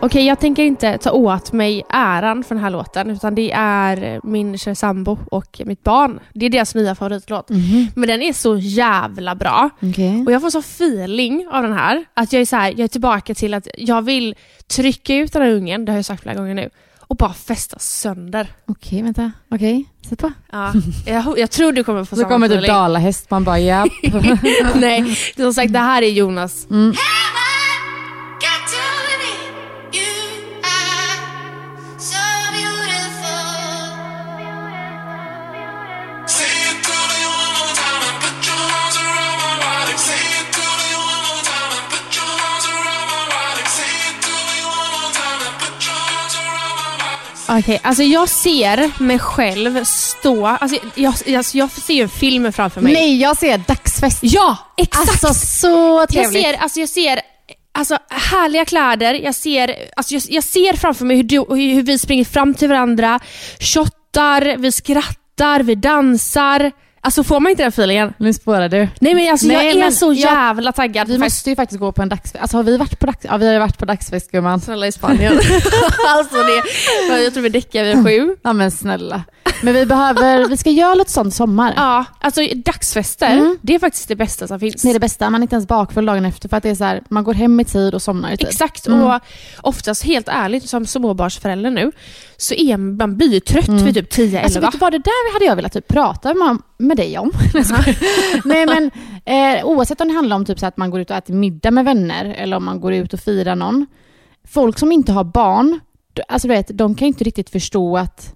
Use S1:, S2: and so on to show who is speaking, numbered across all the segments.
S1: Okej, jag tänker inte ta åt mig äran för den här låten, utan det är min kära sambo och mitt barn. Det är deras nya favoritlåt. Men den är så jävla bra.
S2: Okej.
S1: Och jag får så feeling av den här, att jag är, så här, jag är tillbaka till att jag vill trycka ut den här ungen, det har jag sagt flera gånger nu, och bara fästa sönder.
S2: Okej, vänta. Okej, sätt på.
S1: Ja, jag, jag tror du kommer få
S2: Så
S1: samma
S2: kommer typ
S1: feeling.
S2: dalahäst, man bara japp.
S1: Nej, som sagt det här är Jonas. Okej, alltså jag ser mig själv stå, alltså jag, jag, jag ser ju en film framför mig.
S2: Nej, jag ser dagsfest.
S1: Ja, exakt!
S2: Alltså så
S1: jag
S2: trevligt.
S1: ser, alltså jag ser alltså, härliga kläder, jag ser, alltså, jag, jag ser framför mig hur, du, hur vi springer fram till varandra, shottar, vi skrattar, vi dansar. Alltså får man inte den feelingen?
S2: Nu spårar du.
S1: Nej men alltså
S2: Nej,
S1: jag är
S2: men
S1: så jävla taggad.
S2: Vi måste ju faktiskt gå på en dagsfest. Alltså har vi varit på dagsfest? Ja, vi har ju varit på dagsfest gumman.
S1: Snälla i Spanien. alltså det, jag tror vi däckar vid sju.
S2: Ja men snälla. Men vi behöver, vi ska göra något sånt sommar.
S1: Ja, alltså dagsfester,
S2: Mm.
S1: det är faktiskt det bästa som finns.
S2: Det är det bästa, man är inte ens bakfull dagen efter för att det är så här, man går hem i tid och somnar i tid.
S1: Exakt,
S2: Mm.
S1: och oftast helt ärligt som småbarnsförälder nu så är man, man blir ju trött vid typ 10-11.
S2: Alltså vet du vad, det där hade jag velat typ prata med, med dig om. Nej men eh, oavsett om det handlar om typ så att man går ut och äter middag med vänner eller om man går ut och firar någon. Folk som inte har barn, alltså du vet, de kan ju inte riktigt förstå att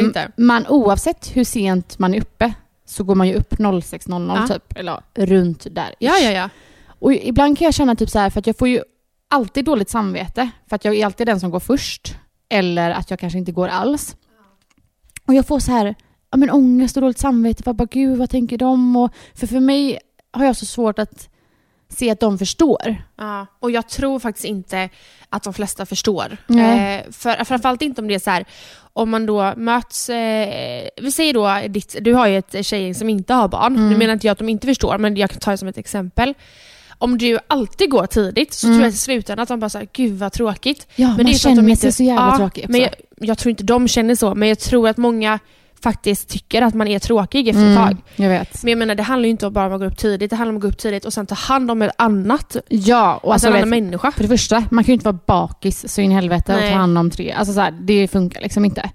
S1: inte.
S2: man oavsett hur sent man är uppe så går man ju upp 06.00
S1: Ja.
S2: typ, eller runt där.
S1: Ja, ja, ja.
S2: Och ibland kan jag känna typ så här, för att jag får ju alltid dåligt samvete, för att jag är alltid den som går först, eller att jag kanske inte går alls. Och jag får så här, ja men ångest och dåligt samvete, för bara gud vad tänker de? Och, för för mig har jag så svårt att se att de förstår.
S1: Ja, och jag tror faktiskt inte att de flesta förstår. Eh, för, framförallt inte om det är så här, om man då möts, eh, vi säger då, ditt, du har ju ett tjejgäng som inte har barn,
S2: Mm.
S1: nu menar inte jag att de inte förstår, men jag kan ta det som ett exempel. Om du alltid går tidigt så
S2: Mm.
S1: tror jag i slutändan att de bara säger gud vad tråkigt.
S2: Ja,
S1: men
S2: man
S1: det är för att
S2: känner
S1: de inte,
S2: sig så jävla
S1: ja,
S2: tråkig.
S1: Men jag, jag tror inte de känner så, men jag tror att många faktiskt tycker att man är tråkig efter ett
S2: Mm,
S1: tag.
S2: vet.
S1: Men jag menar det handlar ju inte bara om att gå upp tidigt, det handlar om att gå upp tidigt och sen ta hand om ett annat,
S2: Ja, och
S1: alltså,
S2: alltså,
S1: en annan människa.
S2: för det första, man kan ju inte vara bakis så in i helvete och
S1: Nej.
S2: ta hand om tre. Alltså så här, det funkar liksom inte.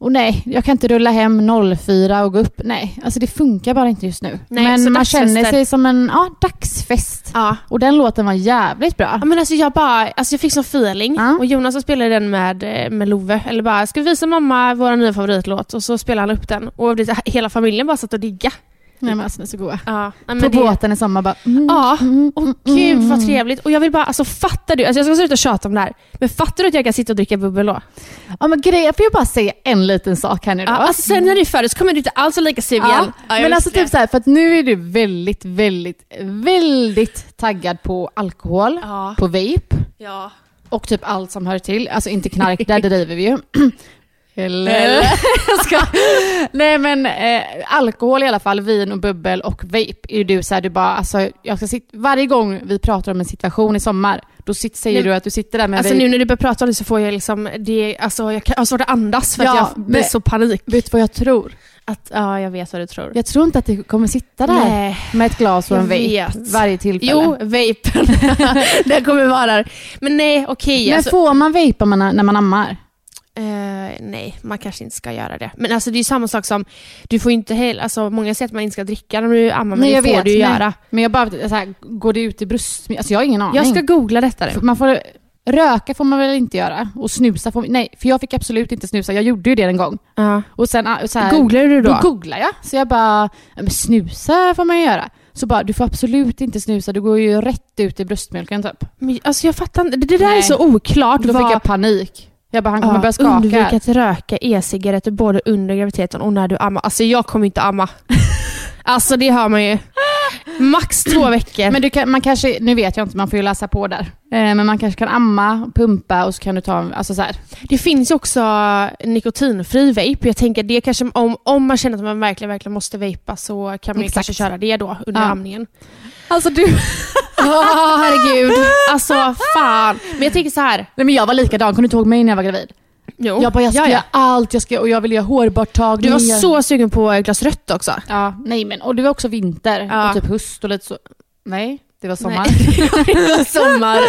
S2: Och nej, jag kan inte rulla hem 04 och gå upp. Nej, alltså det funkar bara inte just nu.
S1: Nej,
S2: Men man
S1: dagsfester.
S2: känner sig som en ja, dagsfest.
S1: Ja.
S2: Och den låten var jävligt bra.
S1: Ja, men alltså jag bara, alltså jag fick sån feeling
S2: Ja.
S1: och Jonas så spelade den med, eh, med Love, eller bara ska vi visa mamma vår nya favoritlåt och så spelade han upp den och hela familjen bara satt och digga.
S2: Nej men alltså, den är så goda.
S1: Ja, men
S2: På
S1: det,
S2: båten i sommar bara... Mm,
S1: Ja,
S2: mm,
S1: och
S2: mm,
S1: gud
S2: mm,
S1: vad
S2: mm.
S1: trevligt. Och jag vill bara, alltså fattar du, alltså jag ska sluta tjata om det här, men fattar du att jag kan sitta och dricka bubbel då?
S2: Ja men grejen, jag får ju bara säga en liten sak här nu då.
S1: Ja, alltså sen när du är färdig så kommer du inte alls vara lika sur
S2: Ja, men alltså typ så här, för att nu är du väldigt, väldigt, väldigt taggad på alkohol,
S1: Ja.
S2: på vape.
S1: Ja.
S2: och typ allt som hör till. Alltså inte knark, där driver vi ju. Eller? Jag ska. Nej men eh, alkohol i alla fall, vin och bubbel och vape är ju du så här, du bara alltså, jag ska sitta, varje gång vi pratar om en situation i sommar, då sit, säger
S1: Nej.
S2: du att du sitter där med
S1: Alltså
S2: vape.
S1: nu när du börjar prata om det så får jag liksom, det, alltså jag kan- jag har svårt att andas för
S2: Ja,
S1: att jag blir så panik.
S2: Vet du vad jag tror?
S1: Att, ja, jag vet vad du tror.
S2: Jag tror inte att du kommer sitta där
S1: Nej.
S2: med ett glas och en vape
S1: vet.
S2: varje tillfälle.
S1: Jo, vapen. den kommer vara där. Men nej, okej.
S2: men
S1: alltså,
S2: får man vapa man, när man ammar?
S1: Eh, nej, man kanske inte ska göra det. Men alltså det är ju samma sak som, du får inte heller, alltså många säger att man inte ska dricka när du ammar, men
S2: Nej,
S1: det
S2: jag
S1: får
S2: vet,
S1: du ju göra.
S2: Men jag bara, så här, går det ut i bröst? Alltså jag har ingen aning.
S1: Jag ska googla detta nu.
S2: Man får, röka får man väl inte göra? Och snusa får Nej, för jag fick absolut inte snusa. Jag gjorde ju det en gång.
S1: Ja.
S2: Och sen ah, så här,
S1: Googlade du då?
S2: Då googlade jag. Så jag bara, "Ja, men snusa får man ju göra. Så bara, du får absolut inte snusa. Du går ju rätt ut i bröstmjölken typ.
S1: Men, alltså jag fattar inte, det, det där är
S2: Nej.
S1: så oklart.
S2: Då
S1: vad-
S2: fick jag panik. Jag bara, han kommer
S1: Ja,
S2: börja skaka.
S1: Undvik att röka e-cigaretter både under graviditeten och när du ammar. Alltså jag kommer inte amma. alltså det hör man ju. Max två veckor.
S2: Men kan, man kanske, nu vet jag inte, man får ju läsa på där. Eh, men man kanske kan amma, pumpa och så kan du ta, alltså så här.
S1: Det finns ju också nikotinfri vape. Jag tänker det kanske, om, om man känner att man verkligen, verkligen måste vapa så kan man ju
S2: Exakt.
S1: kanske köra det då under
S2: Ja.
S1: amningen.
S2: Alltså du...
S1: Åh herregud. Alltså fan. Men jag tänker så här.
S2: Nej men jag var likadan, kommer du inte ihåg mig när jag var gravid?
S1: Jo.
S2: Jag bara, jag ska
S1: Ja, ja.
S2: göra allt, jag ska, och jag vill göra hårborttagning.
S1: Du var så sugen på ett glas rött också.
S2: Ja, nej men, och det var också vinter
S1: Ja.
S2: och typ höst och lite så. Nej, det var sommar.
S1: Sommar.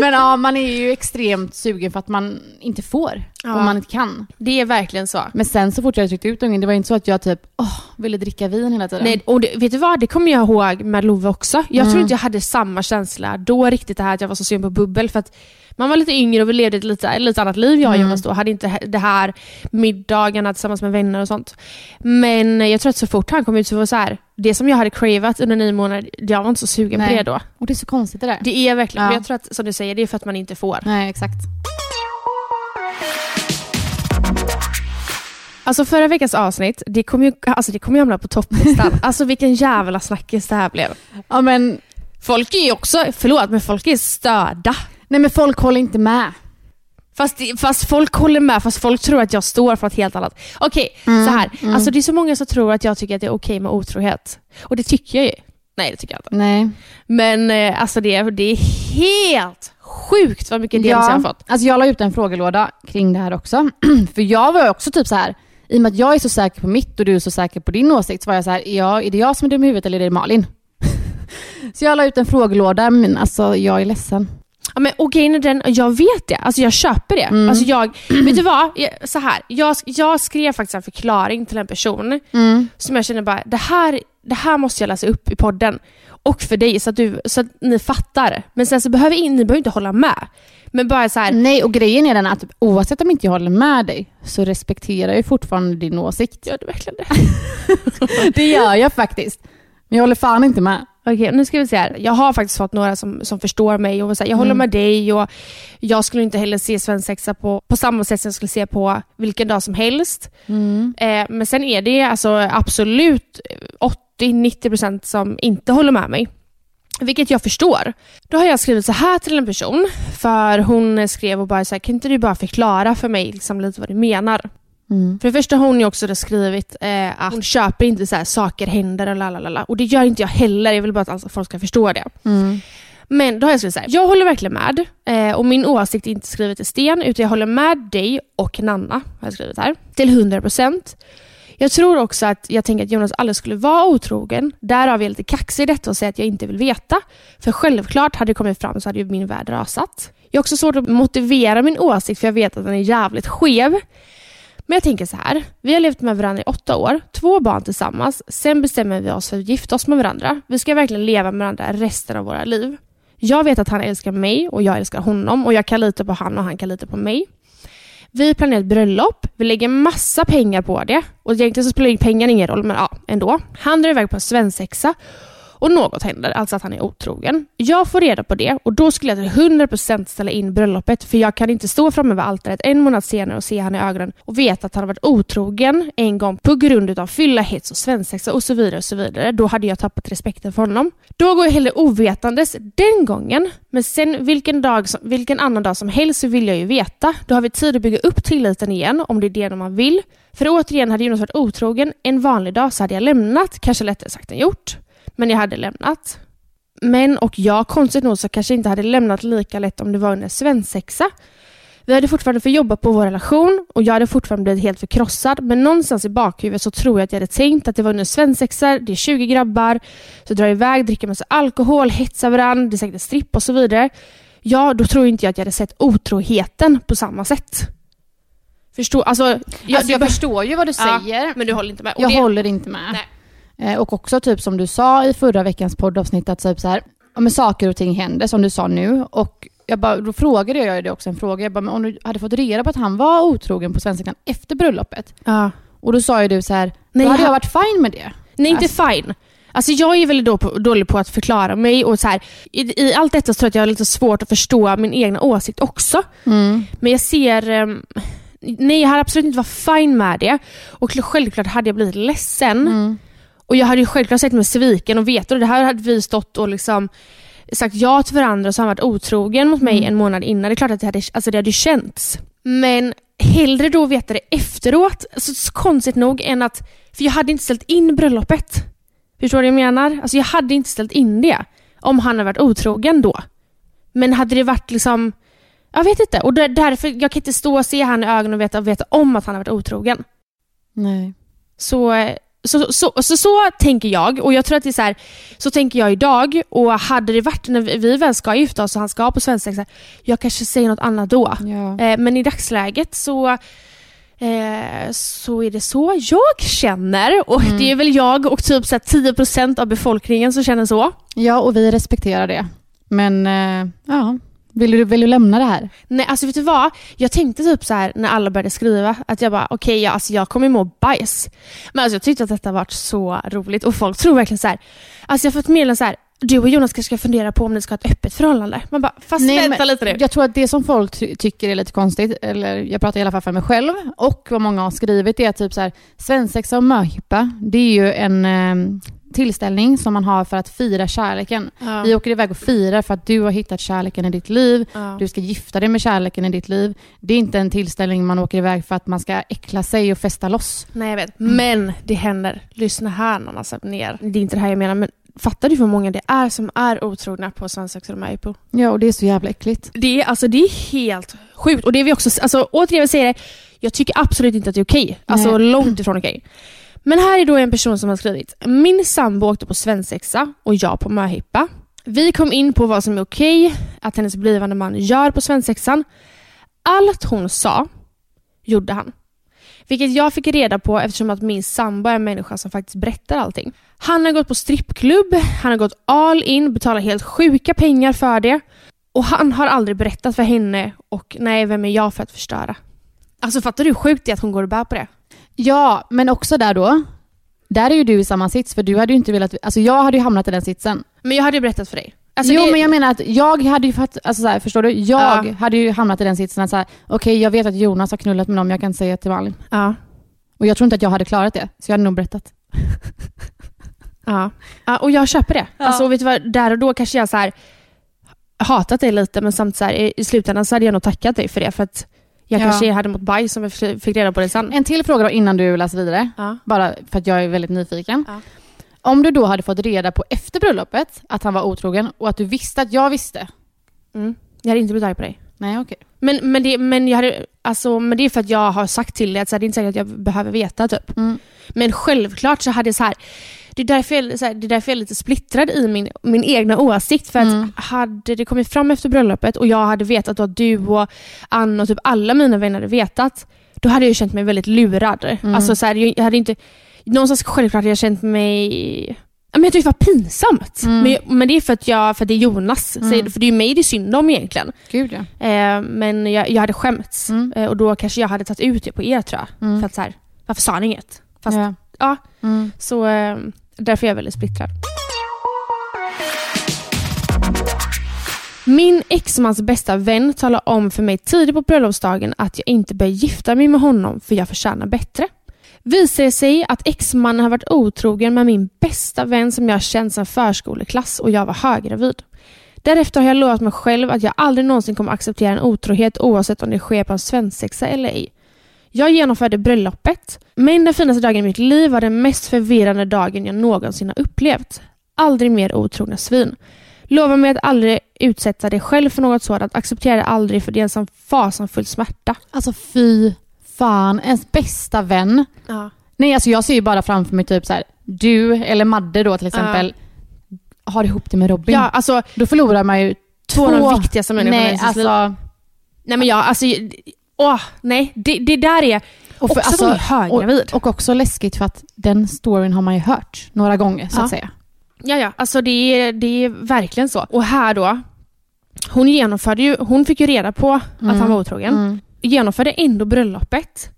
S2: men ja, man är ju extremt sugen för att man inte får
S1: Ja.
S2: och man inte kan.
S1: Det är verkligen så.
S2: Men sen så fort jag tryckte ut ungen, det var inte så att jag typ åh, ville dricka vin hela tiden.
S1: Nej, och det, vet du vad? Det kommer jag ihåg med Love också. Jag
S2: Mm.
S1: tror inte jag hade samma känsla då riktigt det här att jag var så sugen på bubbel. För att man var lite yngre och vi levde ett lite, lite annat liv jag och
S2: Mm.
S1: Jonas då. Hade inte det här middagarna tillsammans med vänner och sånt. Men jag tror att så fort han kom ut så var det så här, det som jag hade cravat under nio månader, jag var inte så sugen
S2: Nej.
S1: på det då.
S2: Och det är så konstigt det där.
S1: Det är verkligen,
S2: Ja.
S1: men jag tror att som du säger, det är för att man inte får.
S2: Nej, exakt.
S1: Alltså förra veckans avsnitt, det kommer ju, alltså det kommer ju hamna på topplistan. alltså vilken jävla snackis det här blev.
S2: Ja men,
S1: Folk är ju också, förlåt, men folk är störda.
S2: Nej men folk håller inte med.
S1: Fast, fast folk håller med, fast folk tror att jag står för något helt annat. Okej,
S2: Mm,
S1: så här. Alltså det är så många som tror att jag tycker att det är okej med otrohet. Och det tycker jag ju. Nej, det tycker jag inte.
S2: Nej.
S1: Men eh, alltså det, är- det är helt sjukt vad mycket DMs jag har fått.
S2: Alltså jag la ut en frågelåda kring det här också. För jag var också typ så här. i och med att jag är så säker på mitt och du är så säker på din åsikt, så var jag så här, är, jag, är det jag som är dum i huvudet eller är det Malin? så jag la ut en frågelåda, men alltså jag är ledsen.
S1: Ja, men, och grejen är den, jag vet det. Alltså jag köper det.
S2: Mm.
S1: Alltså jag, vet du vad? Jag, så här, jag, jag skrev faktiskt en förklaring till en person
S2: Mm.
S1: som jag känner bara, det här, det här måste jag läsa upp i podden. Och för dig så att, du, så att ni fattar. Men sen så behöver ni behöver inte hålla med. Men bara så här,
S2: Nej, och grejen är den att oavsett om inte jag håller med dig så respekterar jag fortfarande din åsikt.
S1: gör du verkligen det?
S2: Det gör jag faktiskt. Men jag håller fan inte med.
S1: Okej, nu ska vi se här. Jag har faktiskt fått några som, som förstår mig och säger jag håller
S2: Mm.
S1: med dig och jag skulle inte heller se svensexa på, på samma sätt som jag skulle se på vilken dag som helst. Eh, men sen är det alltså absolut 80-90% som inte håller med mig. Vilket jag förstår. Då har jag skrivit så här till en person, för hon skrev och bara så här, kan inte du bara förklara för mig liksom lite vad du menar?
S2: Mm.
S1: För det första har hon ju också skrivit eh, att hon köper inte så här, saker händer och lalala. Och det gör inte jag heller, jag vill bara att alltså, folk ska förstå det.
S2: Mm.
S1: Men då har jag skrivit så här, jag håller verkligen med eh, och min åsikt är inte skrivet i sten utan jag håller med dig och Nanna, har jag skrivit här, till 100%. Jag tror också att jag tänker att Jonas aldrig skulle vara otrogen. Därav är jag lite kaxig i detta och säger att jag inte vill veta. För självklart hade det kommit fram så hade ju min värld rasat. Jag har också svårt att motivera min åsikt för jag vet att den är jävligt skev. Men jag tänker så här. Vi har levt med varandra i åtta år, två barn tillsammans. Sen bestämmer vi oss för att gifta oss med varandra. Vi ska verkligen leva med varandra resten av våra liv. Jag vet att han älskar mig och jag älskar honom och jag kan lita på han och han kan lita på mig. Vi planerar ett bröllop, vi lägger massa pengar på det och egentligen så spelar ju pengar ingen roll men ja, ändå. Han drar iväg på en svensexa och något händer, alltså att han är otrogen. Jag får reda på det och då skulle jag till 100% ställa in bröllopet för jag kan inte stå framme vid altaret en månad senare och se han i ögonen och veta att han har varit otrogen en gång på grund av fylla, hets och svensexa och så vidare. och så vidare. Då hade jag tappat respekten för honom. Då går jag hellre ovetandes den gången, men sen vilken, dag som, vilken annan dag som helst så vill jag ju veta. Då har vi tid att bygga upp tilliten igen om det är det man vill. För återigen, hade Jonas varit otrogen en vanlig dag så hade jag lämnat, kanske lättare sagt än gjort. Men jag hade lämnat. Men och jag, konstigt nog, så kanske inte hade lämnat lika lätt om det var under svensexa. Vi hade fortfarande fått jobba på vår relation och jag hade fortfarande blivit helt förkrossad. Men någonstans i bakhuvudet så tror jag att jag hade tänkt att det var under svensexa, det är 20 grabbar, så drar iväg, dricker massa alkohol, hetsar varandra, det är säkert en stripp och så vidare. Ja, då tror inte jag att jag hade sett otroheten på samma sätt. Förstå, alltså, jag,
S2: alltså, jag
S1: du-
S2: förstår ju vad du
S1: Ja,
S2: säger.
S1: men du håller inte med. Och
S2: jag
S1: det-
S2: håller inte med.
S1: Nej.
S2: Eh, och också typ som du sa i förra veckans poddavsnitt att typ så här, ja, men saker och ting händer som du sa nu. Och jag bara, då frågade jag dig också en fråga. Jag bara, men om du hade fått reda på att han var otrogen på Svenskan efter bröllopet.
S1: Ja.
S2: Och då sa ju du så här,
S1: Nej,
S2: då hade jag varit fine med det.
S1: Nej, inte fine. Alltså jag är väldigt då på, dålig på att förklara mig och så här, i, i allt detta så tror jag att jag har lite svårt att förstå min egna åsikt också.
S2: Mm.
S1: Men jag ser... ehm, nej, jag hade absolut inte varit fine med det. Och självklart hade jag blivit ledsen.
S2: Mm.
S1: Och jag hade ju självklart sett mig sviken och vet du, det här hade vi stått och liksom sagt ja till varandra och så har han varit otrogen mot mig
S2: Mm.
S1: en månad innan. Det är klart att det hade, alltså det hade känts. Men hellre då veta det efteråt, alltså, så konstigt nog, än att... För jag hade inte ställt in bröllopet. Förstår du vad jag menar? Alltså jag hade inte ställt in det om han hade varit otrogen då. Men hade det varit liksom... Jag vet inte. Och där- därför, jag kan inte stå och se han i ögonen och veta, veta om att han har varit otrogen.
S2: Nej.
S1: Så, så, så, så, så, tänker jag och jag tror att det är så här, så tänker jag idag och hade det varit när vi, väl ska gifta oss och han ska på svensexa, jag kanske säger något annat då.
S2: Ja.
S1: Eh, men i dagsläget så Eh, så är det så jag känner och
S2: Mm.
S1: det är väl jag och typ så här 10% av befolkningen som känner så.
S2: ja, och vi respekterar det. Men eh, ja, vill du, vill du lämna det här?
S1: Nej, alltså vet du vad? Jag tänkte typ så här när alla började skriva att jag bara okej, ja, alltså jag kommer må bajs. Men alltså jag tyckte att detta varit så roligt och folk tror verkligen så här. Alltså jag har fått meddelanden så här. Du och Jonas kanske ska fundera på om ni ska ha ett öppet förhållande. Man bara, fast
S2: Nej,
S1: vänta
S2: men
S1: lite nu.
S2: Jag tror att det som folk ty- tycker är lite konstigt, eller jag pratar i alla fall för mig själv, och vad många har skrivit, är typ så här, svensexa och möhippa, det är ju en eh, tillställning som man har för att fira kärleken.
S1: Ja.
S2: Vi åker iväg och firar för att du har hittat kärleken i ditt liv,
S1: Ja.
S2: du ska gifta dig med kärleken i ditt liv. Det är inte en tillställning man åker iväg för att man ska äckla sig och festa loss.
S1: Nej jag vet. Men det händer. Lyssna här alltså ner. Det är inte det här jag menar men fattar du hur många det är som är otrogna på svensexa och möhippo?
S2: Ja, och det är så jävla äckligt.
S1: Det är, alltså, det är helt sjukt. Och det är vi också, alltså, återigen vill säga det, jag tycker absolut inte att det är okej. Alltså
S2: Nej.
S1: långt ifrån okej. Men här är då en person som har skrivit, min sambo åkte på svensexa och jag på möhippa. Vi kom in på vad som är okej att hennes blivande man gör på svensexan. Allt hon sa gjorde han. Vilket jag fick reda på eftersom att min sambo är en människa som faktiskt berättar allting. Han har gått på strippklubb, han har gått all in, betalat helt sjuka pengar för det. Och han har aldrig berättat för henne och nej, vem är jag för att förstöra? Alltså fattar du hur sjukt det är att hon går och bär på det?
S2: Ja, men också där då, där är ju du i samma sits, för du hade ju inte velat, alltså jag hade ju hamnat i den sitsen.
S1: Men jag hade ju berättat för dig. Alltså,
S2: jo,
S1: det,
S2: men jag menar att jag hade ju fatt, alltså så här, förstår du? Jag
S1: Ja.
S2: hade ju hamnat i den sitsen att okej, jag vet att Jonas har knullat med någon, jag kan säga till Malin.
S1: Ja.
S2: Och jag tror inte att jag hade klarat det, så jag hade nog berättat.
S1: Ja. ja, och jag köper det.
S2: Ja.
S1: Alltså, vet du vad, där och då kanske jag så här, hatat dig lite, men samtidigt så här, i, i slutändan så hade jag nog tackat dig för det. För att jag
S2: Ja.
S1: kanske hade mått bajs om jag fick reda på det sen.
S2: En till fråga då innan du läser vidare,
S1: Ja.
S2: bara för att jag är väldigt nyfiken.
S1: Ja.
S2: Om du då hade fått reda på efter bröllopet att han var otrogen och att du visste att jag visste.
S1: Mm. Jag hade inte blivit arg på dig.
S2: Nej, okej.
S1: Men, men, det, men, jag hade, alltså, men det är för att jag har sagt till dig att så här, det är inte säkert att jag behöver veta. Typ.
S2: Mm.
S1: Men självklart så hade jag så här, det är därför jag, så här, det är därför jag är lite splittrad i min, min egna åsikt. För att
S2: Mm.
S1: hade det kommit fram efter bröllopet och jag hade vetat att du och Ann och typ alla mina vänner hade vetat, då hade jag känt mig väldigt lurad.
S2: Mm.
S1: Alltså, så här, jag hade inte, någonstans självklart hade jag känt mig Men jag tyckte det var pinsamt.
S2: Mm.
S1: Men, men det är för att, jag, för att det är Jonas.
S2: Mm.
S1: Så, för det är ju mig det är synd om egentligen.
S2: Gud ja.
S1: Eh, men jag, jag hade skämts.
S2: Mm.
S1: Eh, och då kanske jag hade tagit ut det på er tror jag.
S2: Mm.
S1: För att så här, varför sa ni inget? Fast, ja.
S2: ja. Mm.
S1: Så eh, Därför är jag väldigt splittrad. Min exmans bästa vän talar om för mig tidigt på bröllopsdagen att jag inte bör gifta mig med honom för jag förtjänar bättre. Visar det sig att exmannen har varit otrogen med min bästa vän som jag känt sedan förskoleklass och jag var höggravid. Därefter har jag lovat mig själv att jag aldrig någonsin kommer acceptera en otrohet oavsett om det sker på en svensexa eller ej. Jag genomförde bröllopet, men den finaste dagen i mitt liv var den mest förvirrande dagen jag någonsin har upplevt. Aldrig mer otrogna svin. Lova mig att aldrig utsätta dig själv för något sådant. Acceptera det aldrig för det är en sån fasansfull smärta.
S2: Alltså fy fan, ens bästa vän.
S1: Ja.
S2: Nej, alltså jag ser ju bara framför mig typ så här, du eller Madde då till exempel har ihop det med Robin.
S1: Ja, alltså
S2: Då förlorar man ju
S1: två av de viktigaste människorna i liv.
S2: alltså,
S1: Nej men jag, alltså, åh, nej, det, det där är
S2: och för-
S1: också
S2: alltså,
S1: att höggravid.
S2: och också läskigt för att den storyn har man ju hört några gånger så
S1: Ja.
S2: att säga.
S1: Ja, ja, alltså det är, det är verkligen så. Och här då, hon genomförde ju, hon fick ju reda på att
S2: Mm.
S1: han var otrogen.
S2: Mm.
S1: Genomförde ändå bröllopet.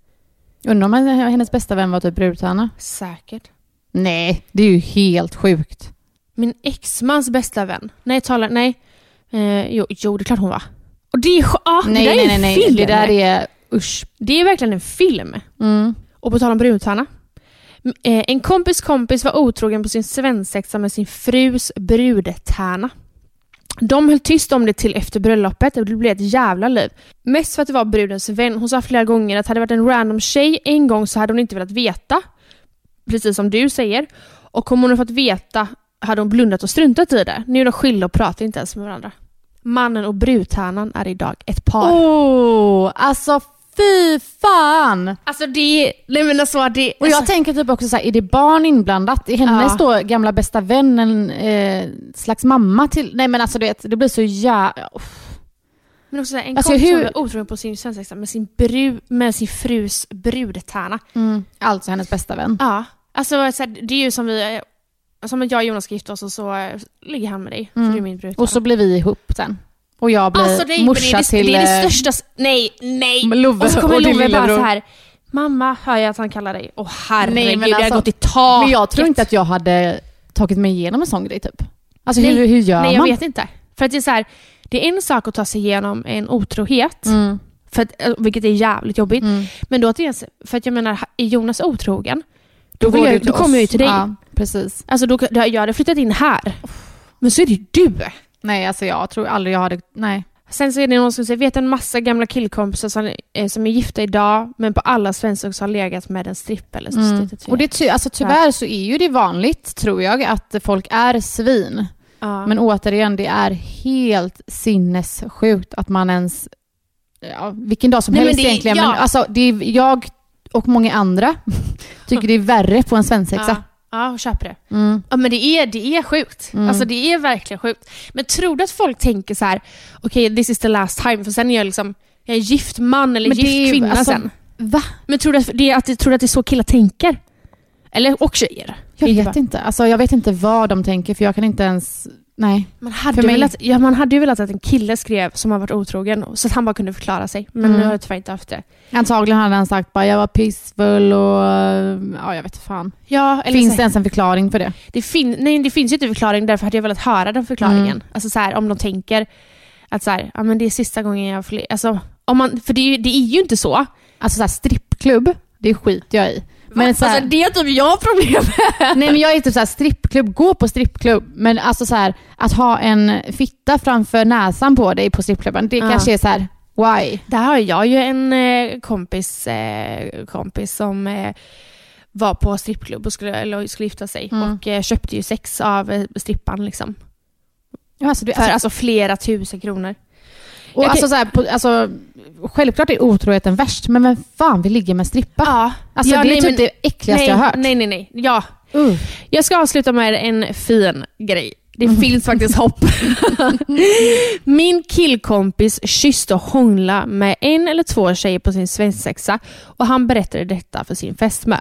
S2: Undrar om hennes bästa vän var typ brudtärna?
S1: Säkert.
S2: Nej, det är ju helt sjukt.
S1: Min exmans bästa vän. Nej, talar, nej. Eh, jo, jo, det är klart hon var. Och det är, ah,
S2: nej,
S1: det där
S2: nej,
S1: är
S2: nej,
S1: en
S2: nej.
S1: film.
S2: Det där är usch.
S1: Det är verkligen en film.
S2: Mm.
S1: Och på tal om brudtärna. Eh, en kompis kompis var otrogen på sin svensexa med sin frus brudtärna. De höll tyst om det till efter bröllopet och det blev ett jävla liv. Mest för att det var brudens vän. Hon sa flera gånger att hade det varit en random tjej en gång så hade hon inte velat veta. Precis som du säger. Och om hon hade fått veta hade hon blundat och struntat i det. Nu är de skilda och pratar inte ens med varandra. Mannen och brudtärnan är idag ett par.
S2: Oh, alltså fy fan!
S1: Alltså det. Nej men alltså det...
S2: Och jag
S1: alltså,
S2: tänker typ också så här, är det barn inblandat? Är hennes
S1: Ja.
S2: då gamla bästa vän en eh, slags mamma till... Nej men alltså du vet, det blir så jävla...
S1: Men också så här, en
S2: Alltså,
S1: kompis
S2: hur-
S1: som var otrogen på sin svensexa med sin, bru, med sin frus brudtärna.
S2: Mm. Alltså hennes bästa vän.
S1: Ja. Alltså så här, det är ju som vi, som att jag och Jonas ska gifta oss och så eh, ligger han med dig,
S2: Mm.
S1: för du är min brudtärna.
S2: Och så blir vi ihop sen. Och jag blir
S1: alltså, nej, men
S2: morsa
S1: det,
S2: till...
S1: det är det
S2: eh,
S1: största, nej, nej!
S2: Love
S1: Och så kommer Love bara så här. Mamma, hör jag att han kallar dig? Åh herregud,
S2: Nej, men
S1: jag har
S2: alltså-
S1: gått i taket.
S2: Men jag tror inte att jag hade tagit mig igenom en sån grej typ. Alltså
S1: Nej.
S2: hur, hur gör
S1: Nej, jag
S2: man?
S1: vet inte. För att det är så här, det är en sak att ta sig igenom en otrohet,
S2: Mm.
S1: för att, eh, vilket är jävligt jobbigt.
S2: Mm.
S1: Men då att är, för att jag menar, är Jonas otrogen, då,
S2: Då
S1: jag, då kommer jag ju till dig.
S2: Ja, precis.
S1: Alltså då, jag hade flyttat in här. Men så är det ju du.
S2: Nej, alltså jag tror aldrig jag hade... Nej.
S1: Sen så är det någon som säger, vet en massa gamla killkompisar som, eh, som är gifta idag, men på alla svenskar också har legat med en stripp eller så.
S2: Mm. Och det, ty- alltså, tyvärr så är ju det vanligt, tror jag, att folk är svin.
S1: ja.
S2: Men återigen, det är helt sinnessjukt att man ens... Ja, vilken dag som
S1: Nej, men
S2: helst
S1: det är-
S2: egentligen.
S1: ja.
S2: Men alltså, det är, jag och många andra tycker det är värre på en svensexa.
S1: ja, jag köper det.
S2: Mm.
S1: Ja men det är, det är sjukt.
S2: Mm.
S1: Alltså det är verkligen sjukt. Men tror du att folk tänker så här: okej this is the last time, för sen är jag liksom, jag är gift man eller
S2: Men
S1: gift
S2: är
S1: kvinna
S2: alltså,
S1: sen.
S2: Va?
S1: Men tror du att det, att, tror du att det är så killar tänker? Eller, och tjejer?
S2: Jag vet inte. Alltså, jag vet inte vad de tänker, för jag kan inte ens... Nej.
S1: Man hade,
S2: För mig-
S1: velat, ja, man hade ju velat att en kille skrev som har varit otrogen, så att han bara kunde förklara sig. Men
S2: Mm.
S1: nu har jag tyvärr inte haft det.
S2: Antagligen hade han sagt bara jag var pissfull och... Ja, jag vet fan.
S1: Ja, eller
S2: Finns
S1: så,
S2: det ens en förklaring för det?
S1: det, fin, nej, det finns ju inte förklaring, därför hade jag velat höra den förklaringen.
S2: Mm.
S1: Alltså så här, om de tänker att så här, ja, men det är sista gången jag får alltså, om man, För det är, ju, det är ju inte så.
S2: Alltså så här, strippklubb, det skiter jag i. Men så här,
S1: alltså, det är typ jag problem med.
S2: nej men jag är typ så här, strippklubb, gå på strippklubb. Men alltså så här, att ha en fitta framför näsan på dig på strippklubben, det
S1: Ja.
S2: kanske är så här, why?
S1: Där har jag ju en eh, kompis, eh, kompis som eh, var på strippklubb och skulle, eller skulle gifta sig
S2: Mm.
S1: och eh, köpte ju sex av eh, strippan. Liksom.
S2: Ja, alltså, du,
S1: För
S2: alltså,
S1: alltså flera tusen kronor.
S2: och
S1: jag
S2: alltså, så här, på, alltså, självklart är otroheten värst, men vem fan vill ligga med strippa?
S1: Ja,
S2: Alltså
S1: ja,
S2: det är
S1: nej,
S2: typ
S1: men-
S2: det äckligaste
S1: nej,
S2: jag har hört.
S1: Nej, nej, nej. Ja.
S2: Uh.
S1: Jag ska avsluta med en fin grej. Det
S2: Mm.
S1: finns faktiskt hopp. Min killkompis kysste och hångla med en eller två tjejer på sin svensexa och han berättade detta för sin fästmö.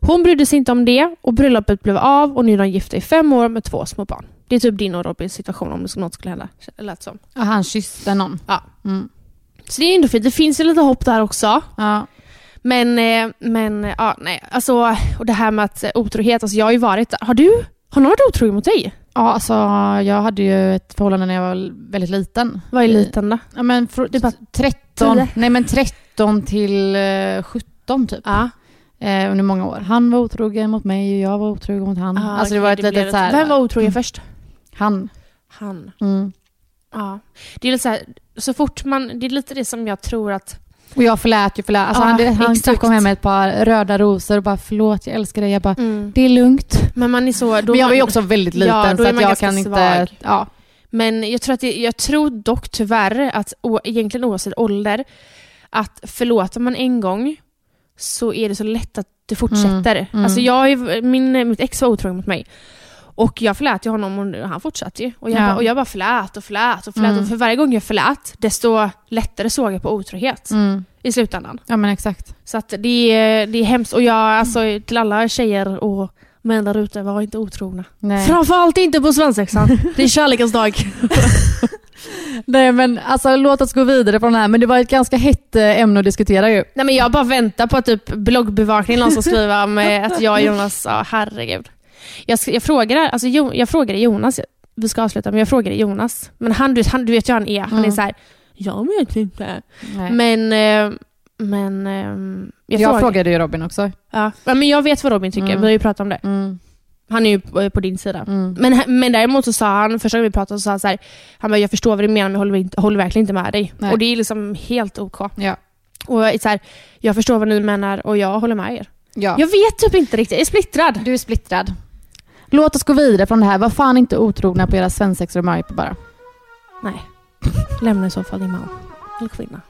S1: Hon brydde sig inte om det och bröllopet blev av och nu är de gifta i fem år med två små barn. Det är typ din och Robins situation om något skulle hända. Lät som.
S2: Ja, han kysste någon.
S1: Ja.
S2: Mm.
S1: Så det är ändå fint. Det finns ju lite hopp där också.
S2: Ja.
S1: Men, eh, men ja, nej. Alltså, och det här med att eh, otrohet, alltså jag har ju varit Har du, har någon varit otrogen mot dig?
S2: Ja, alltså jag hade ju ett förhållande när jag var väldigt liten.
S1: Vad är liten då?
S2: Ja, men
S1: är bara
S2: 13,
S1: tio.
S2: nej men 13 till eh, 17 typ.
S1: Ja.
S2: Eh, under många år. Han var otrogen mot mig och jag var otrogen mot han.
S1: Ah,
S2: alltså det var ett litet så här,
S1: Vem var otrogen först?
S2: Han.
S1: Han.
S2: Mm.
S1: Ja. Det är så här, så fort man, det är lite det som jag tror att
S2: Och jag förlät ju förlät. Alltså
S1: Ja,
S2: han han
S1: exakt.
S2: kom hem med ett par röda rosor och bara förlåt jag älskar dig. Jag bara
S1: Mm.
S2: det är lugnt.
S1: Men man är så...
S2: Men jag var ju också väldigt
S1: Ja,
S2: liten
S1: då
S2: så att jag kan inte...
S1: svag.
S2: Ja.
S1: Men jag tror, att det, jag tror dock tyvärr att o, egentligen oavsett ålder, att förlåter man en gång så är det så lätt att det fortsätter.
S2: Mm, mm.
S1: Alltså jag, min, mitt ex var otrogen mot mig. Och jag förlät ju honom och han fortsatte ju. Och jag,
S2: Ja.
S1: bara, och jag bara förlät och förlät och förlät.
S2: Mm.
S1: Och för varje gång jag förlät, desto lättare såg jag på otrohet
S2: Mm.
S1: i slutändan.
S2: ja men exakt.
S1: Så att det, är, det är hemskt. Och jag, alltså till alla tjejer och män där ute, var inte otrogna.
S2: Nej.
S1: Framförallt inte på svensexan. Det är kärlekens dag.
S2: Nej men alltså låt oss gå vidare från det här. Men det var ett ganska hett eh, ämne att diskutera ju.
S1: Nej men jag bara väntar på att typ bloggbevakningen någon som skriver om eh, att jag och Jonas, ja herregud. Jag, jag frågade, alltså, Jo- jag frågade Jonas, vi ska avsluta, men jag frågade Jonas. Men han, du, han, du vet ju han är, han är så här. jag vet inte.
S2: Nej.
S1: Men, eh, men ehm,
S2: jag
S1: jag, frågade.
S2: frågade ju Robin också.
S1: Ja. Ja, men jag vet vad Robin tycker,
S2: Mm.
S1: vi har ju pratat om det.
S2: Mm.
S1: Han är ju på, på din sida.
S2: Mm.
S1: Men, men däremot så sa han, första gången vi pratade så sa han så här, han bara, jag förstår vad du menar men jag håller, inte, håller verkligen inte med dig.
S2: Nej.
S1: Och det är liksom helt OK.
S2: Ja.
S1: Och så här, jag förstår vad ni menar och jag håller med er.
S2: ja.
S1: Jag vet typ inte riktigt, jag är splittrad.
S2: Du är splittrad. Låt oss gå vidare från det här. Var fan inte otrogna på era svensexor och Maripo bara.
S1: Nej. Lämna i så fall din man. Eller kvinna.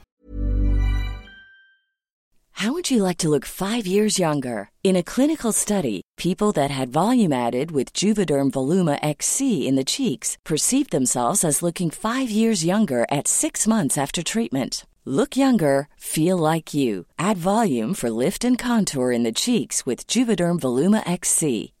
S3: How would you like to look five years younger? In a clinical study, people that had volume added with Juvederm Voluma XC in the cheeks perceived themselves as looking five years younger at six months after treatment. Look younger, feel like you. Add volume for lift and contour in the cheeks with Juvederm Voluma XC.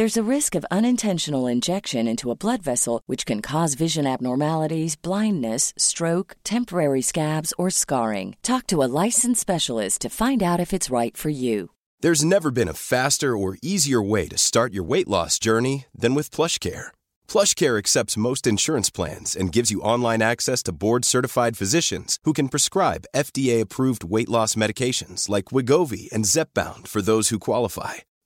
S3: There's a risk of unintentional injection into a blood vessel, which can cause vision abnormalities, blindness, stroke, temporary scabs, or scarring. Talk to a licensed specialist to find out if it's right for you.
S4: There's never been a faster or easier way to start your weight loss journey than with PlushCare. PlushCare accepts most insurance plans and gives you online access to board-certified physicians who can prescribe FDA-approved weight loss medications like Wigovi and Zepbound for those who qualify.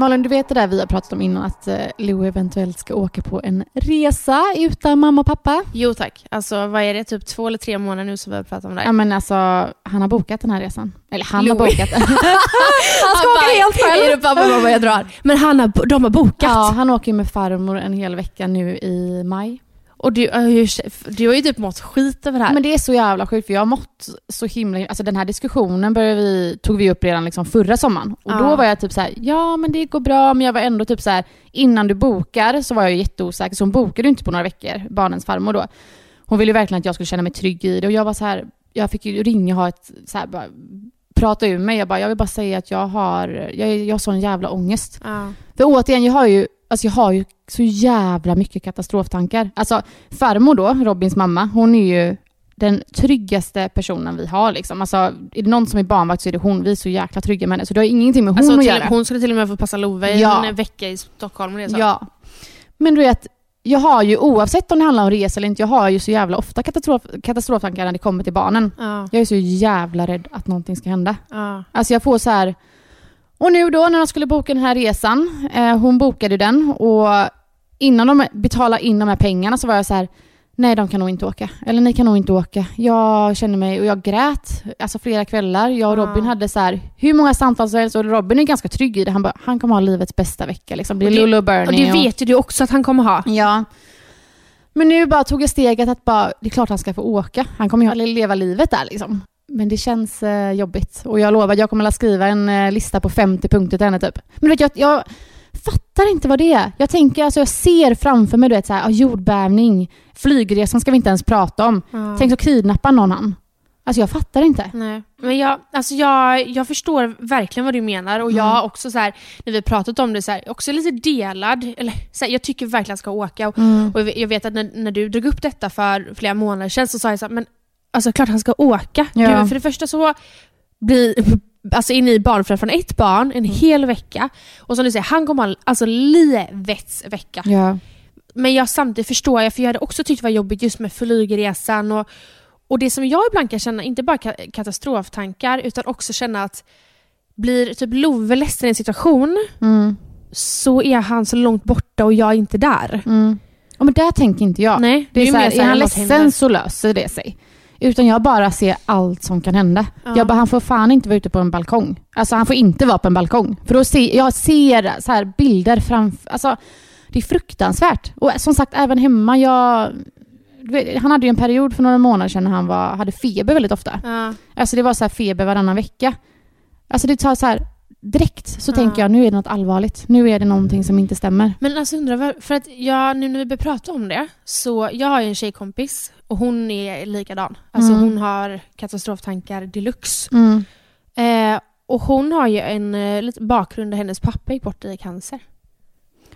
S2: Malin, du vet det där vi har pratat om innan att eh, Lou eventuellt ska åka på en resa utan mamma och pappa?
S1: Jo tack. Alltså vad är det, typ två eller tre månader nu som vi har pratat om det
S2: Ja
S1: här.
S2: men alltså, han har bokat den här resan. Eller han har
S1: Louis.
S2: bokat den. han ska åka helt själv.
S1: Är det pappa mamma jag drar? Men han har, de har bokat.
S2: Ja, han åker med farmor en hel vecka nu i maj.
S1: Och du, du har ju typ mått skit över det här.
S2: Men det är så jävla sjukt för jag har mått så himla... Alltså den här diskussionen började vi, tog vi upp redan liksom förra sommaren. Och
S1: Ja.
S2: då var jag typ så här: ja men det går bra, men jag var ändå typ så här innan du bokar så var jag jätteosäker. Så hon bokade ju inte på några veckor, barnens farmor då. Hon ville ju verkligen att jag skulle känna mig trygg i det och jag var så här, jag fick ju ringa och ha ett, så här, bara, prata ur mig. Jag bara, jag vill bara säga att jag har, jag, jag har sån jävla ångest.
S1: ja.
S2: För återigen, jag har ju, alltså jag har ju så jävla mycket katastroftankar. Alltså farmor då, Robins mamma, hon är ju den tryggaste personen vi har. Liksom. Alltså, är det någon som är barnvakt så är det hon. Vi är så jäkla trygga med henne. Så det har ingenting med hon
S1: Alltså,
S2: att göra.
S1: hon skulle till och med få passa Love
S2: Ja.
S1: en vecka i Stockholm. Det, så.
S2: Ja. Men du vet, jag har ju oavsett om det handlar om resa eller inte, jag har ju så jävla ofta katastrof, katastroftankar när det kommer till barnen.
S1: Ja,
S2: Jag är så jävla rädd att någonting ska hända.
S1: ja.
S2: Alltså jag får så här... Och nu då när de skulle boka den här resan, eh, hon bokade den och innan de betalade in de här pengarna så var jag så här, nej de kan nog inte åka. Eller ni kan nog inte åka. Jag känner mig, och jag grät, alltså flera kvällar. Jag och
S1: Ja.
S2: Robin hade så här, hur många samtal som helst och Robin är ganska trygg i det. Han bara, han kommer ha livets bästa vecka liksom. Det är Lulu och Bernie.
S1: Och det vet ju du också att han kommer ha.
S2: Ja. Men nu bara tog jag steget att bara, det är klart han ska få åka. Han kommer ju leva livet där liksom. Men det känns eh, jobbigt. Och jag lovar, jag kommer att skriva en eh, lista på 50 punkter till henne typ. Men du vet, jag, jag fattar inte vad det är. Jag tänker, alltså jag ser framför mig, du vet så här, ja, jordbävning, flygresan ska vi inte ens prata om. Tänk så kidnappar någon han. Alltså jag fattar inte.
S1: Nej. Men jag, alltså jag, jag förstår verkligen vad du menar och jag har också så här, när vi pratat om det, så här, också lite delad. Eller, så här, jag tycker verkligen att han ska åka. Och, och jag vet att när, när du drog upp detta för flera månader sedan så sa jag så här, men alltså klart han ska åka.
S2: Ja.
S1: Du, för det första så blir Alltså är ni barnföräldrar från ett barn en hel vecka och som du säger, han kommer ha alltså livets vecka.
S2: Ja.
S1: Men jag samtidigt förstår jag, för jag hade också tyckt det var jobbigt just med flygresan och, och det som jag ibland kan känna, inte bara ka- katastroftankar, utan också känna att blir typ Love ledsen i en situation
S2: Mm.
S1: så är han så långt borta och jag är inte där.
S2: Mm. Ja, men där tänker inte jag.
S1: Nej,
S2: Det är,
S1: ju
S2: så här, är han ledsen
S1: händer.
S2: så löser det sig. Utan jag bara ser allt som kan hända.
S1: Ja.
S2: Jag bara, han får fan inte vara ute på en balkong. Alltså han får inte vara på en balkong. För då ser, jag ser så här bilder framför, alltså det är fruktansvärt. Och som sagt, även hemma, jag... Han hade ju en period för några månader sedan när han var, hade feber väldigt ofta.
S1: Ja.
S2: Alltså det var så här feber varannan vecka. Alltså det tar så här, direkt så
S1: Ja.
S2: tänker jag nu är det något allvarligt. Nu är det någonting som inte stämmer.
S1: Men alltså undrar, för att jag, nu när vi börjar prata om det, så jag har ju en tjejkompis och hon är likadan. Alltså
S2: Mm.
S1: hon har katastroftankar deluxe.
S2: Mm.
S1: Eh, och hon har ju en eh, bakgrund där hennes pappa gick bort i cancer.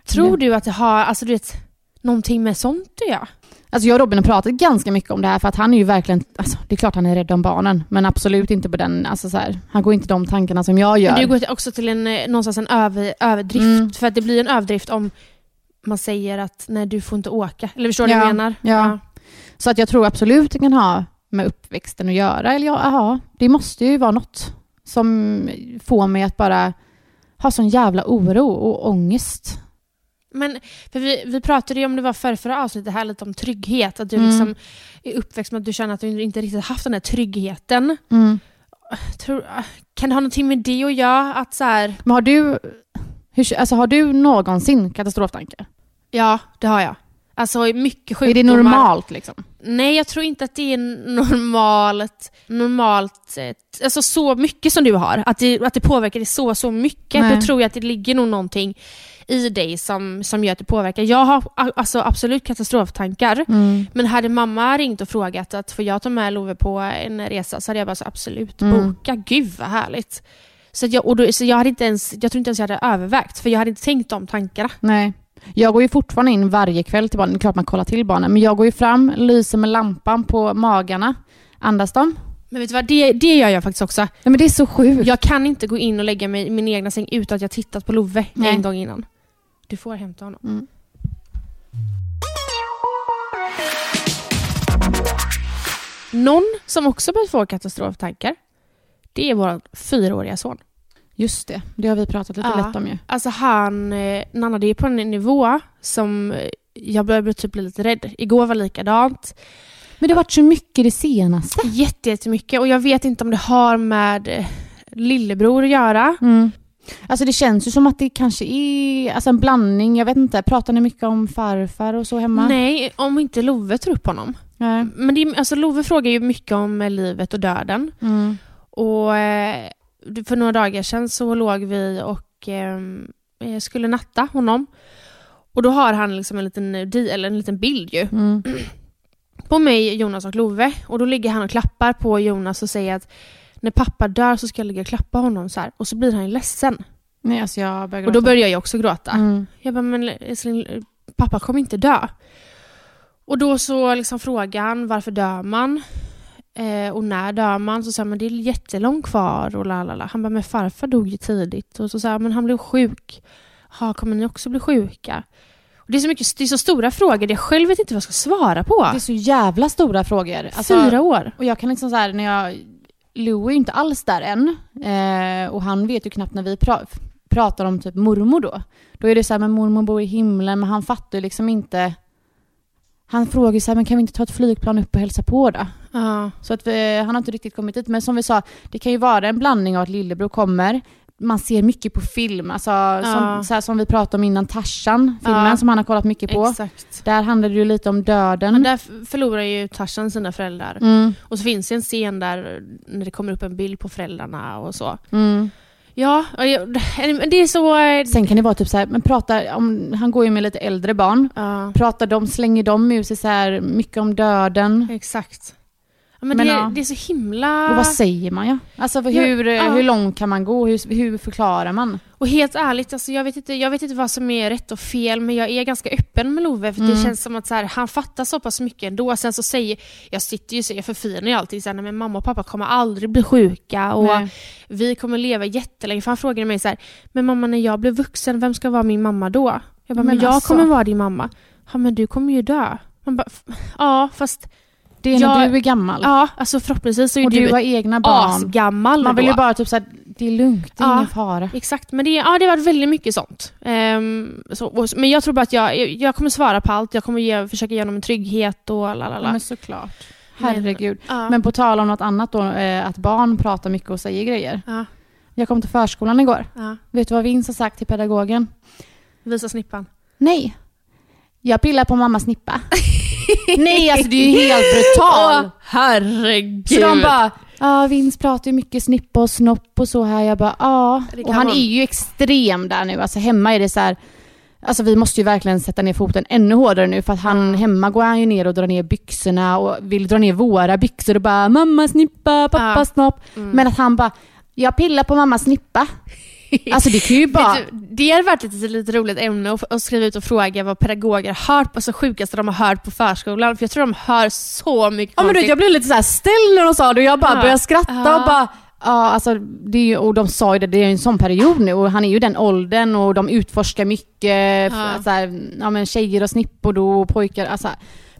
S1: Tror
S2: Ja.
S1: du att det har, alltså du vet, någonting med sånt att göra?
S2: Alltså jag och Robin har pratat ganska mycket om det här för att han är ju verkligen, alltså det är klart han är rädd om barnen men absolut inte på den, alltså så här, han går inte de tankarna som jag gör.
S1: Men du går också till en, eh, någonstans en över, överdrift.
S2: Mm.
S1: För att det blir en överdrift om man säger att nej du får inte åka. Eller förstår du
S2: Ja,
S1: vad jag menar?
S2: ja. Så att jag tror absolut det kan ha med uppväxten att göra. Eller ja, ja, det måste ju vara något som får mig att bara ha sån jävla oro och ångest.
S1: Men för vi, vi pratade ju om det var förra, förra avsnittet här lite om trygghet. Att du
S2: Mm.
S1: liksom är uppväxt med att du känner att du inte riktigt haft den här tryggheten.
S2: Mm.
S1: Tror, kan det ha någonting med det att göra? Att så här,
S2: Men har du, hur, alltså har du någonsin katastroftankar?
S1: ja, det har jag. Alltså mycket sjukdomar.
S2: Är det normalt liksom?
S1: Nej, jag tror inte att det är normalt, normalt alltså så mycket som du har. Att det, att det påverkar dig så, så mycket.
S2: Nej.
S1: Då tror jag att det ligger nog någonting i dig som, som gör att det påverkar. Jag har alltså, absolut katastroftankar.
S2: Mm.
S1: Men hade mamma ringt och frågat att får jag ta med Love på en resa så hade jag bara så absolut,
S2: Mm.
S1: boka. Gud vad härligt. Så, jag, och då, så jag, hade inte ens, jag tror inte ens jag hade övervägt, för jag hade inte tänkt de tankarna.
S2: Nej. Jag går ju fortfarande in varje kväll till barnen. Det är klart man kollar till barnen. Men jag går ju fram, lyser med lampan på magarna. Andas de?
S1: Men vet du vad, det, det gör jag faktiskt också.
S2: Nej men det är så sjukt.
S1: Jag kan inte gå in och lägga mig i min egna säng utan att jag tittat på Love
S2: Nej.
S1: en gång innan. Du får hämta honom.
S2: Mm.
S1: Någon som också börjat få katastroftankar, det är vår fyraåriga son.
S2: Just det, det har vi pratat lite
S1: Ja.
S2: lätt om ju.
S1: Alltså han eh, nannade ju på en nivå som eh, jag började typ bli lite rädd. Igår var likadant.
S2: Men det har varit så mycket det senaste.
S1: Jätte, jättemycket. Och jag vet inte om det har med eh, lillebror att göra.
S2: Mm. Alltså det känns ju som att det kanske är alltså en blandning, jag vet inte, pratar ni mycket om farfar och så hemma?
S1: Nej, om inte Love tar upp honom.
S2: Nej.
S1: Men det, är- alltså Love frågar ju mycket om eh, livet och döden.
S2: Mm.
S1: Och eh, för några dagar sedan så låg vi och eh, skulle natta honom. Och då har han liksom en liten, eh, eller en liten bild ju.
S2: Mm.
S1: På mig, Jonas och Love. Och då ligger han och klappar på Jonas och säger att när pappa dör så ska jag ligga och klappa honom så här. Och så blir han ju ledsen.
S2: Nej, alltså jag börjar
S1: Och då
S2: gråta.
S1: börjar jag också gråta.
S2: Mm.
S1: Jag bara, men älskling, pappa kommer inte dö. Och då så liksom frågar han varför dör man? Eh, och när dör man? Så säger man det är jättelångt kvar och lalala. Han bara, men farfar dog ju tidigt. Och så säger han, men han blev sjuk. Ja, kommer ni också bli sjuka? Och det är så mycket, det är så stora frågor, jag själv vet inte vad jag ska svara på.
S2: Det är så jävla stora frågor. Alltså,
S1: Fyra år.
S2: Och jag kan liksom så här, när jag... Lou är ju inte alls där än. Eh, och han vet ju knappt när vi pra- pratar om typ mormor då. Då är det så här, men mormor bor i himlen, men han fattar ju liksom inte... han frågar så här, men kan vi inte ta ett flygplan upp och hälsa på då?
S1: Ja.
S2: Så att vi, han har inte riktigt kommit dit. Men som vi sa, det kan ju vara en blandning av att lillebror kommer, man ser mycket på film, alltså, som, så här, som vi pratade om innan, Tarzan, filmen
S1: Ja.
S2: som han har kollat mycket på.
S1: Exakt.
S2: Där handlar det ju lite om döden.
S1: Men där förlorar ju Tarzan sina föräldrar.
S2: Mm,
S1: Och så finns det en scen där när det kommer upp en bild på föräldrarna och så.
S2: mm.
S1: Ja, det är så... eh,
S2: Sen kan det vara typ så här, men prata om, han går ju med lite äldre barn.
S1: Ja,
S2: Pratar de, slänger de ur sig så här mycket om döden?
S1: exakt. Ja, men
S2: Men
S1: det,
S2: ja.
S1: det är så himla...
S2: Och vad säger man ja? Alltså hur,
S1: ja.
S2: hur långt kan man gå? Hur, hur förklarar man?
S1: Och helt ärligt, alltså jag, vet inte, jag vet inte vad som är rätt och fel, men jag är ganska öppen med Love. För Det
S2: Mm.
S1: känns som att så här, han fattar så pass mycket ändå. Sen så säger, jag sitter ju så jag förfinar ju alltid så här, "Nej, men mamma och pappa kommer aldrig bli sjuka och
S2: Nej.
S1: vi kommer leva jättelänge. För han frågade mig så här, men mamma när jag blir vuxen, vem ska vara min mamma då? Jag bara, men,
S2: Men
S1: jag
S2: alltså.
S1: kommer vara din mamma. Ja men du kommer ju dö. Man bara, "F- ja fast,
S2: Det är när
S1: Jag-
S2: du är gammal.
S1: ja alltså förhoppningsvis så är
S2: och
S1: du,
S2: du har egna barn.
S1: asgammal
S2: Man vill
S1: då.
S2: ju bara typ såhär, det är lugnt, det är
S1: Ja.
S2: ingen fara.
S1: Exakt, men det, ja, det har varit väldigt mycket sånt. Ehm, så, och, men jag tror bara att jag, jag, kommer svara på allt, jag kommer ge, försöka ge honom en trygghet och
S2: Ja,
S1: lalala.
S2: men såklart. Herregud.
S1: Ja.
S2: Men på tal om något annat då, eh, att barn pratar mycket och säger grejer.
S1: ja,
S2: Jag kom till förskolan igår. Vet du vad Vince har sagt till pedagogen?
S1: Visa snippan.
S2: Nej. Jag pillar på mammas snippa. Nej, alltså det är ju helt brutalt.
S1: herregud!
S2: Så de bara, ja Vince pratar ju mycket snippa och snopp och så här. Jag bara, ja.
S1: Kan
S2: Och han
S1: vara-
S2: är ju extrem där nu. Alltså hemma är det så här, alltså vi måste ju verkligen sätta ner foten ännu hårdare nu för att han, hemma går han ju ner och drar ner byxorna och vill dra ner våra byxor och bara, mamma snippa, pappa
S1: Ja.
S2: snopp.
S1: Mm.
S2: Men att han bara, jag pillar på mammas snippa. Alltså det kan ju bara...
S1: Du, det hade varit ett lite, lite roligt ämne att, skriva ut och fråga vad pedagoger hört på, alltså sjukaste de har hört på förskolan. För jag tror de hör så mycket
S2: Ja men du, jag blev lite så här ställd när de sa det och jag bara
S1: Ja.
S2: började skratta
S1: Ja.
S2: och bara Ja, alltså, det är ju, och de sa ju det, det är ju en sån period nu och han är ju den åldern och de utforskar mycket,
S1: Ja.
S2: ja. så här, ja men tjejer och snippor då och pojkar, alltså.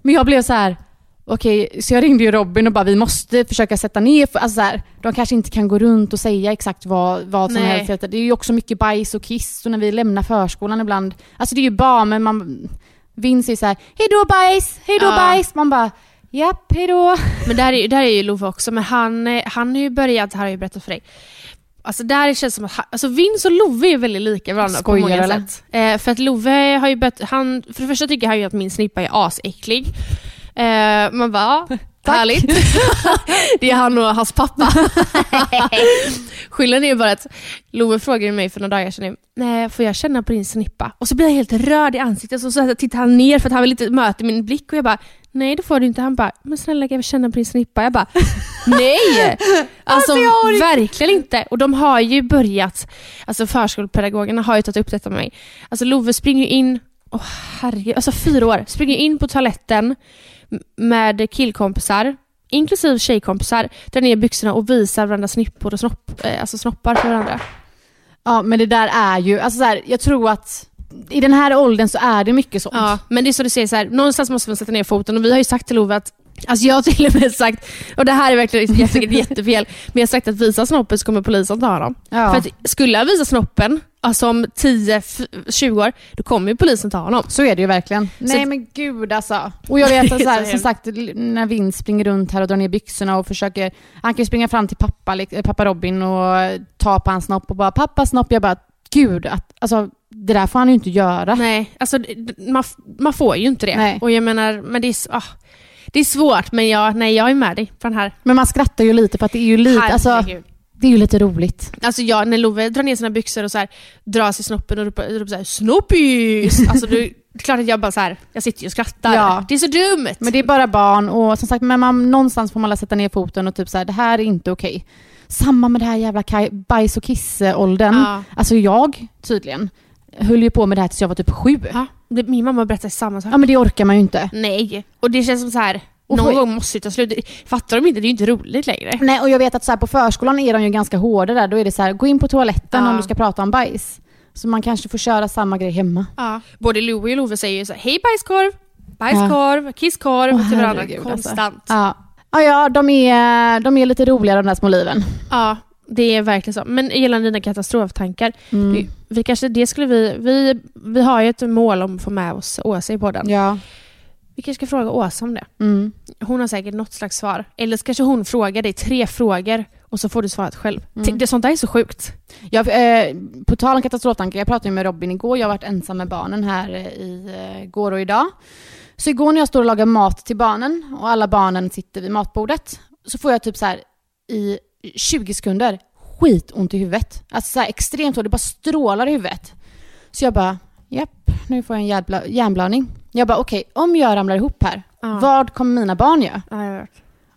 S2: Men jag blev så här. Okej, så jag ringde ju Robin och bara vi måste försöka sätta ner, för, alltså så här, de kanske inte kan gå runt och säga exakt vad, vad som
S1: Nej.
S2: helst. Det är ju också mycket bajs och kiss och när vi lämnar förskolan ibland, alltså det är ju barn men man, Vince är så här, hej då bajs, hej då
S1: Ja.
S2: bajs, man bara japp, hej då.
S1: Men där är, där är ju Love också, men han, han har ju börjat, det här har jag ju berättat för dig. Alltså där känns det som att, han, alltså Vince och Love är väldigt lika varandra
S2: Skojar,
S1: på många
S2: eller?
S1: sätt. Eh, för att Love har ju börjat, han, för det första tycker han ju att min snippa är asäcklig. Eh, man bara, ja, härligt. det är han och hans pappa. Skillnaden är bara att Love frågade mig för några dagar sedan, nej får jag känna på din snippa? Och så blir jag helt röd i ansiktet och så tittar han ner för att han vill inte möta min blick och jag bara, nej det får du inte. Han bara, men snälla kan jag känna på din snippa? Jag bara, nej! Alltså verkligen inte. Och de har ju börjat, alltså förskolepedagogerna har ju tagit upp detta med mig. Alltså Love springer ju in, åh herregud, alltså fyra år, springer in på toaletten med killkompisar, inklusive tjejkompisar, drar ner byxorna och visar varandra snippor och snopp, eh, alltså snoppar för varandra.
S2: Ja men det där är ju, alltså så här, jag tror att i den här åldern så är det mycket sånt.
S1: Ja, men det är så du säger, så här, någonstans måste man sätta ner foten och vi har ju sagt till Love att Alltså jag har till och med sagt, och det här är verkligen är jättefel, men jag har sagt att visa snoppen så kommer polisen ta honom.
S2: Ja.
S1: För att skulle jag visa snoppen, alltså om 10-20 år, då kommer ju polisen ta honom.
S2: Så är det ju verkligen. Nej men gud alltså. Och jag vet att så här,
S1: Så
S2: som sagt när Vince springer runt här och drar ner byxorna och försöker, han kan ju springa fram till pappa, eh, pappa Robin och ta på hans snopp och bara pappa snopp, jag bara gud, att, alltså det där får han ju inte göra.
S1: Nej, alltså man, man får ju inte det.
S2: Nej.
S1: Och jag menar, men det är, ah, det är svårt, men jag, nej, jag är med dig på den här.
S2: Men man skrattar ju lite för att det är ju lite, alltså det är ju lite roligt.
S1: Alltså jag, när Love drar ner sina byxor och så här, drar sig snoppen och ropar, ropar så här, snoppis! Alltså du, det är klart att jag bara så här, jag sitter ju och skrattar.
S2: Ja.
S1: Det är så dumt!
S2: Men det är bara barn och som sagt, men man, någonstans får man sätta ner foten och typ så här, det här är inte okej. Samma med det här jävla kaj- bajs och kiss-åldern.
S1: Ja.
S2: Alltså jag, tydligen, höll ju på med det här tills jag var typ sju.
S1: Ja, det, min mamma berättar samma sak.
S2: Ja men det orkar man ju inte.
S1: Nej, och det känns som så här.
S2: Och
S1: någon gång måste det ta slut. Fattar de inte? Det är ju inte roligt längre.
S2: Nej och jag vet att så här, på förskolan är de ju ganska hårda där. Då är det så här, gå in på toaletten
S1: Ja.
S2: om du ska prata om bajs. Så man kanske får köra samma grej hemma.
S1: Ja. Både Louie och Love säger ju så här, hej bajskorv, bajskorv, kisskorv
S2: Åh,
S1: till varandra
S2: herregud, alltså.
S1: konstant.
S2: Ja, ja, ja de, är, de är lite roliga de där små liven.
S1: Ja, det är verkligen så. Men gällande dina katastroftankar,
S2: Mm.
S1: vi, kanske, det skulle vi, vi, vi har ju ett mål om att få med oss Åsa i podden.
S2: Ja.
S1: Vi kanske ska fråga Åsa om det.
S2: Mm.
S1: Hon har säkert något slags svar. Eller så kanske hon frågar dig tre frågor och så får du svaret själv.
S2: Mm.
S1: Det, sånt där är så sjukt.
S2: Jag, eh, på tal om katastroftankar, jag pratade med Robin igår, jag har varit ensam med barnen här eh, i eh, går och idag. Så igår när jag står och lagar mat till barnen och alla barnen sitter vid matbordet så får jag typ så här i 20 sekunder skitont i huvudet. Alltså så här extremt ont, det bara strålar i huvudet. Så jag bara, japp, nu får jag en hjärnbla- hjärnblödning. Jag bara, okej, om jag ramlar ihop här,
S1: Ja.
S2: vad kommer mina barn göra?
S1: Ja, jag vet.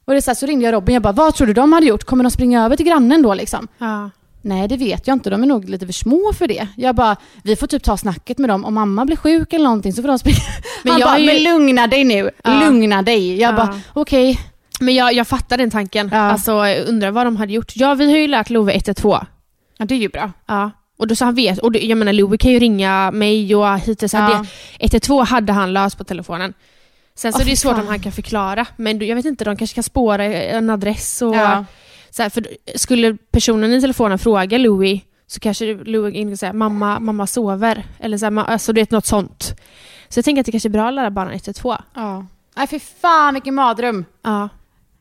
S2: Och det är så, här, så ringde jag Robin, jag bara, vad tror du de hade gjort? Kommer de springa över till grannen då liksom?
S1: Ja.
S2: Nej, det vet jag inte. De är nog lite för små för det. Jag bara, vi får typ ta snacket med dem. Om mamma blir sjuk eller någonting så får de springa.
S1: Men
S2: Han
S1: jag
S2: bara,
S1: ju-
S2: men lugna dig nu. Lugna dig. Jag
S1: Ja.
S2: bara, okej.
S1: Men jag, jag fattar den tanken.
S2: Ja.
S1: Alltså, jag undrar vad de hade gjort. Ja, vi har ju lärt Love 112.
S2: Ja, det är ju bra.
S1: Ja. Och då så han vet, och det, jag menar Love kan ju ringa mig och hittills
S2: Ja.
S1: hade 112 hade han löst på telefonen. Sen så är det
S2: fy
S1: svårt
S2: fan.
S1: om han kan förklara, men jag vet inte, de kanske kan spåra en adress och
S2: Ja.
S1: så här, för skulle personen i telefonen fråga Louis så kanske Louis inte säga mamma, mamma sover. Eller så här, alltså du vet något sånt. Så jag tänker att det kanske är bra att lära barnen 112.
S2: ja. Nej, för fan vilken mardröm.
S1: Ja.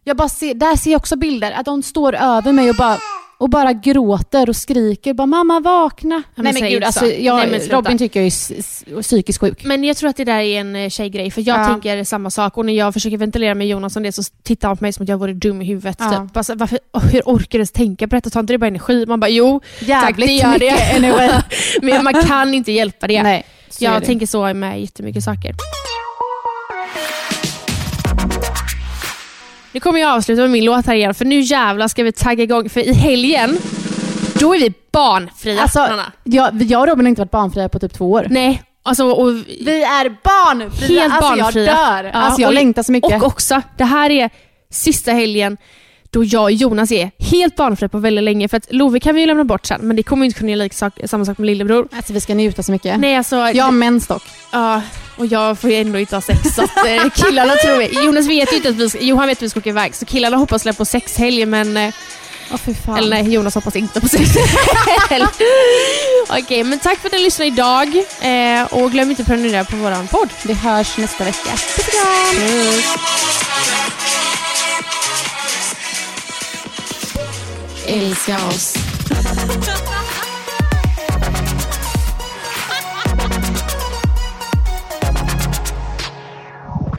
S2: Jag bara ser, där ser jag också bilder. Att de står över mig och bara, och bara gråter och skriker. Bara, mamma vakna.
S1: men
S2: Nej men
S1: säg
S2: gud, alltså,
S1: så.
S2: jag,
S1: Nej, men sluta.
S2: Robin tycker jag är psykiskt sjuk.
S1: Men jag tror att det där är en eh, tjejgrej, för jag
S2: Ja.
S1: tänker samma sak och när jag försöker ventilera med Jonas om det så tittar han på mig som att jag vore dum i huvudet.
S2: Ja.
S1: Typ. Alltså, varför, hur orkar du ens tänka på detta? Tar inte det bara energi? Man bara jo,
S2: Jävligt
S1: det gör det. men man kan inte hjälpa det.
S2: Nej,
S1: jag tänker så med jättemycket saker. Nu kommer jag avsluta med min låt här igen, för nu jävlar ska vi tagga igång. För i helgen, då är vi barnfria.
S2: Alltså,
S1: Nanna.
S2: jag, jag och Robin har inte varit barnfria på typ två år.
S1: Nej, alltså, och
S2: Vi är barnfria!
S1: Helt
S2: alltså
S1: barnfria.
S2: jag dör.
S1: Ja,
S2: alltså jag
S1: och-
S2: längtar så mycket.
S1: Och också, det här är sista helgen då jag och Jonas är helt barnfria på väldigt länge. För att Love kan vi ju lämna bort sen, men det kommer inte kunna göra sak, samma sak med lillebror.
S2: Alltså vi ska njuta så mycket.
S1: Nej, alltså,
S2: Jag har mens dock.
S1: ja, och jag får ju ändå inte ha sex. Så att, eh, killarna tror jag, Jonas vet ju inte att vi ska, Johan vet att vi ska åka iväg, så killarna hoppas släppa på sexhelg, men eh,
S2: fan.
S1: eller nej, Jonas hoppas inte på sex. Okej, men tack för att ni lyssnade idag. Eh, och glöm inte att prenumerera på våran podd.
S2: Vi hörs nästa vecka.
S1: Puss och kram!
S2: Älska oss.